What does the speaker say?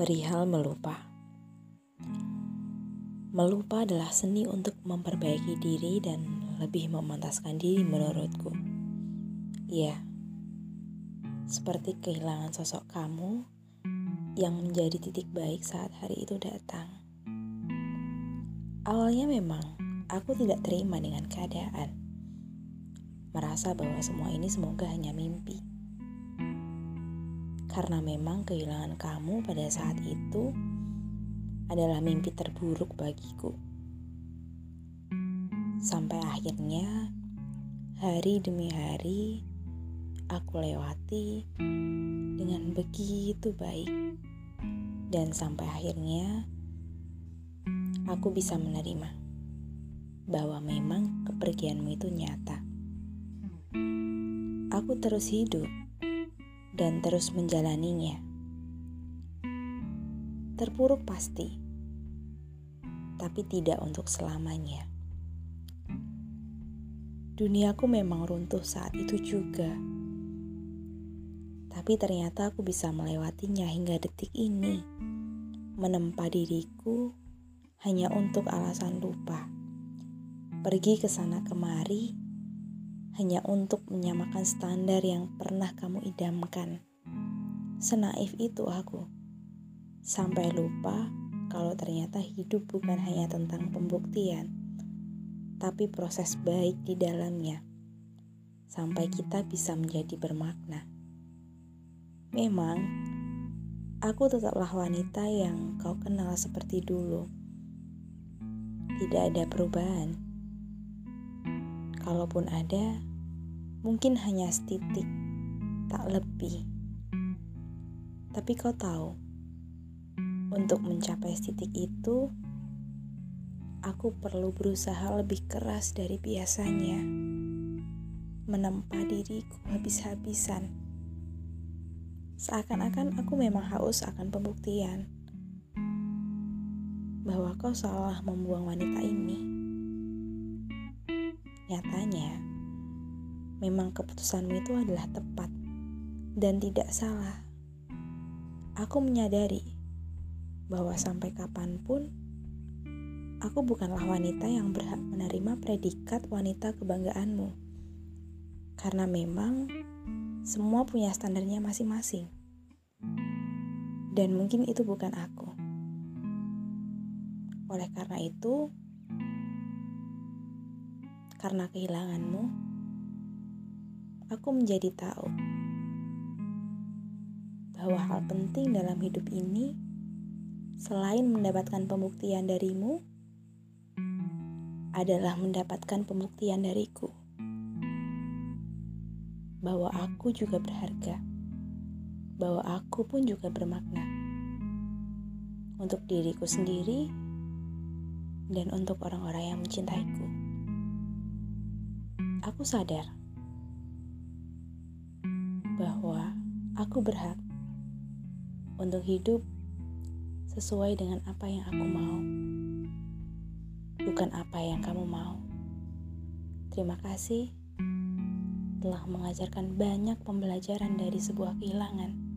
Perihal melupa. Melupa adalah seni untuk memperbaiki diri dan lebih memantaskan diri menurutku. Iya, seperti kehilangan sosok kamu yang menjadi titik baik saat hari itu datang. Awalnya memang aku tidak terima dengan keadaan. Merasa bahwa semua ini semoga hanya mimpi karena memang kehilangan kamu pada saat itu adalah mimpi terburuk bagiku. Sampai akhirnya, hari demi hari, aku lewati dengan begitu baik, dan sampai akhirnya aku bisa menerima bahwa memang kepergianmu itu nyata. Aku terus hidup dan terus menjalaninya. Terpuruk pasti, tapi tidak untuk selamanya. Duniaku memang runtuh saat itu juga, tapi ternyata aku bisa melewatinya hingga detik ini, menempa diriku hanya untuk alasan lupa, pergi ke sana kemari hanya untuk menyamakan standar yang pernah kamu idamkan. Senaif itu aku. Sampai lupa kalau ternyata hidup bukan hanya tentang pembuktian, tapi proses baik di dalamnya. Sampai kita bisa menjadi bermakna. Memang, aku tetaplah wanita yang kau kenal seperti dulu. Tidak ada perubahan. Kalaupun ada, Mungkin hanya setitik, tak lebih. Tapi kau tahu, untuk mencapai titik itu, aku perlu berusaha lebih keras dari biasanya. Menempa diriku habis-habisan. Seakan-akan aku memang haus akan pembuktian bahwa kau salah membuang wanita ini. Nyatanya, memang keputusanmu itu adalah tepat dan tidak salah. Aku menyadari bahwa sampai kapan pun aku bukanlah wanita yang berhak menerima predikat wanita kebanggaanmu. Karena memang semua punya standarnya masing-masing. Dan mungkin itu bukan aku. Oleh karena itu, karena kehilanganmu, aku menjadi tahu bahwa hal penting dalam hidup ini, selain mendapatkan pembuktian darimu, adalah mendapatkan pembuktian dariku bahwa aku juga berharga, bahwa aku pun juga bermakna untuk diriku sendiri dan untuk orang-orang yang mencintaiku. Aku sadar bahwa aku berhak untuk hidup sesuai dengan apa yang aku mau, bukan apa yang kamu mau. Terima kasih telah mengajarkan banyak pembelajaran dari sebuah kehilangan.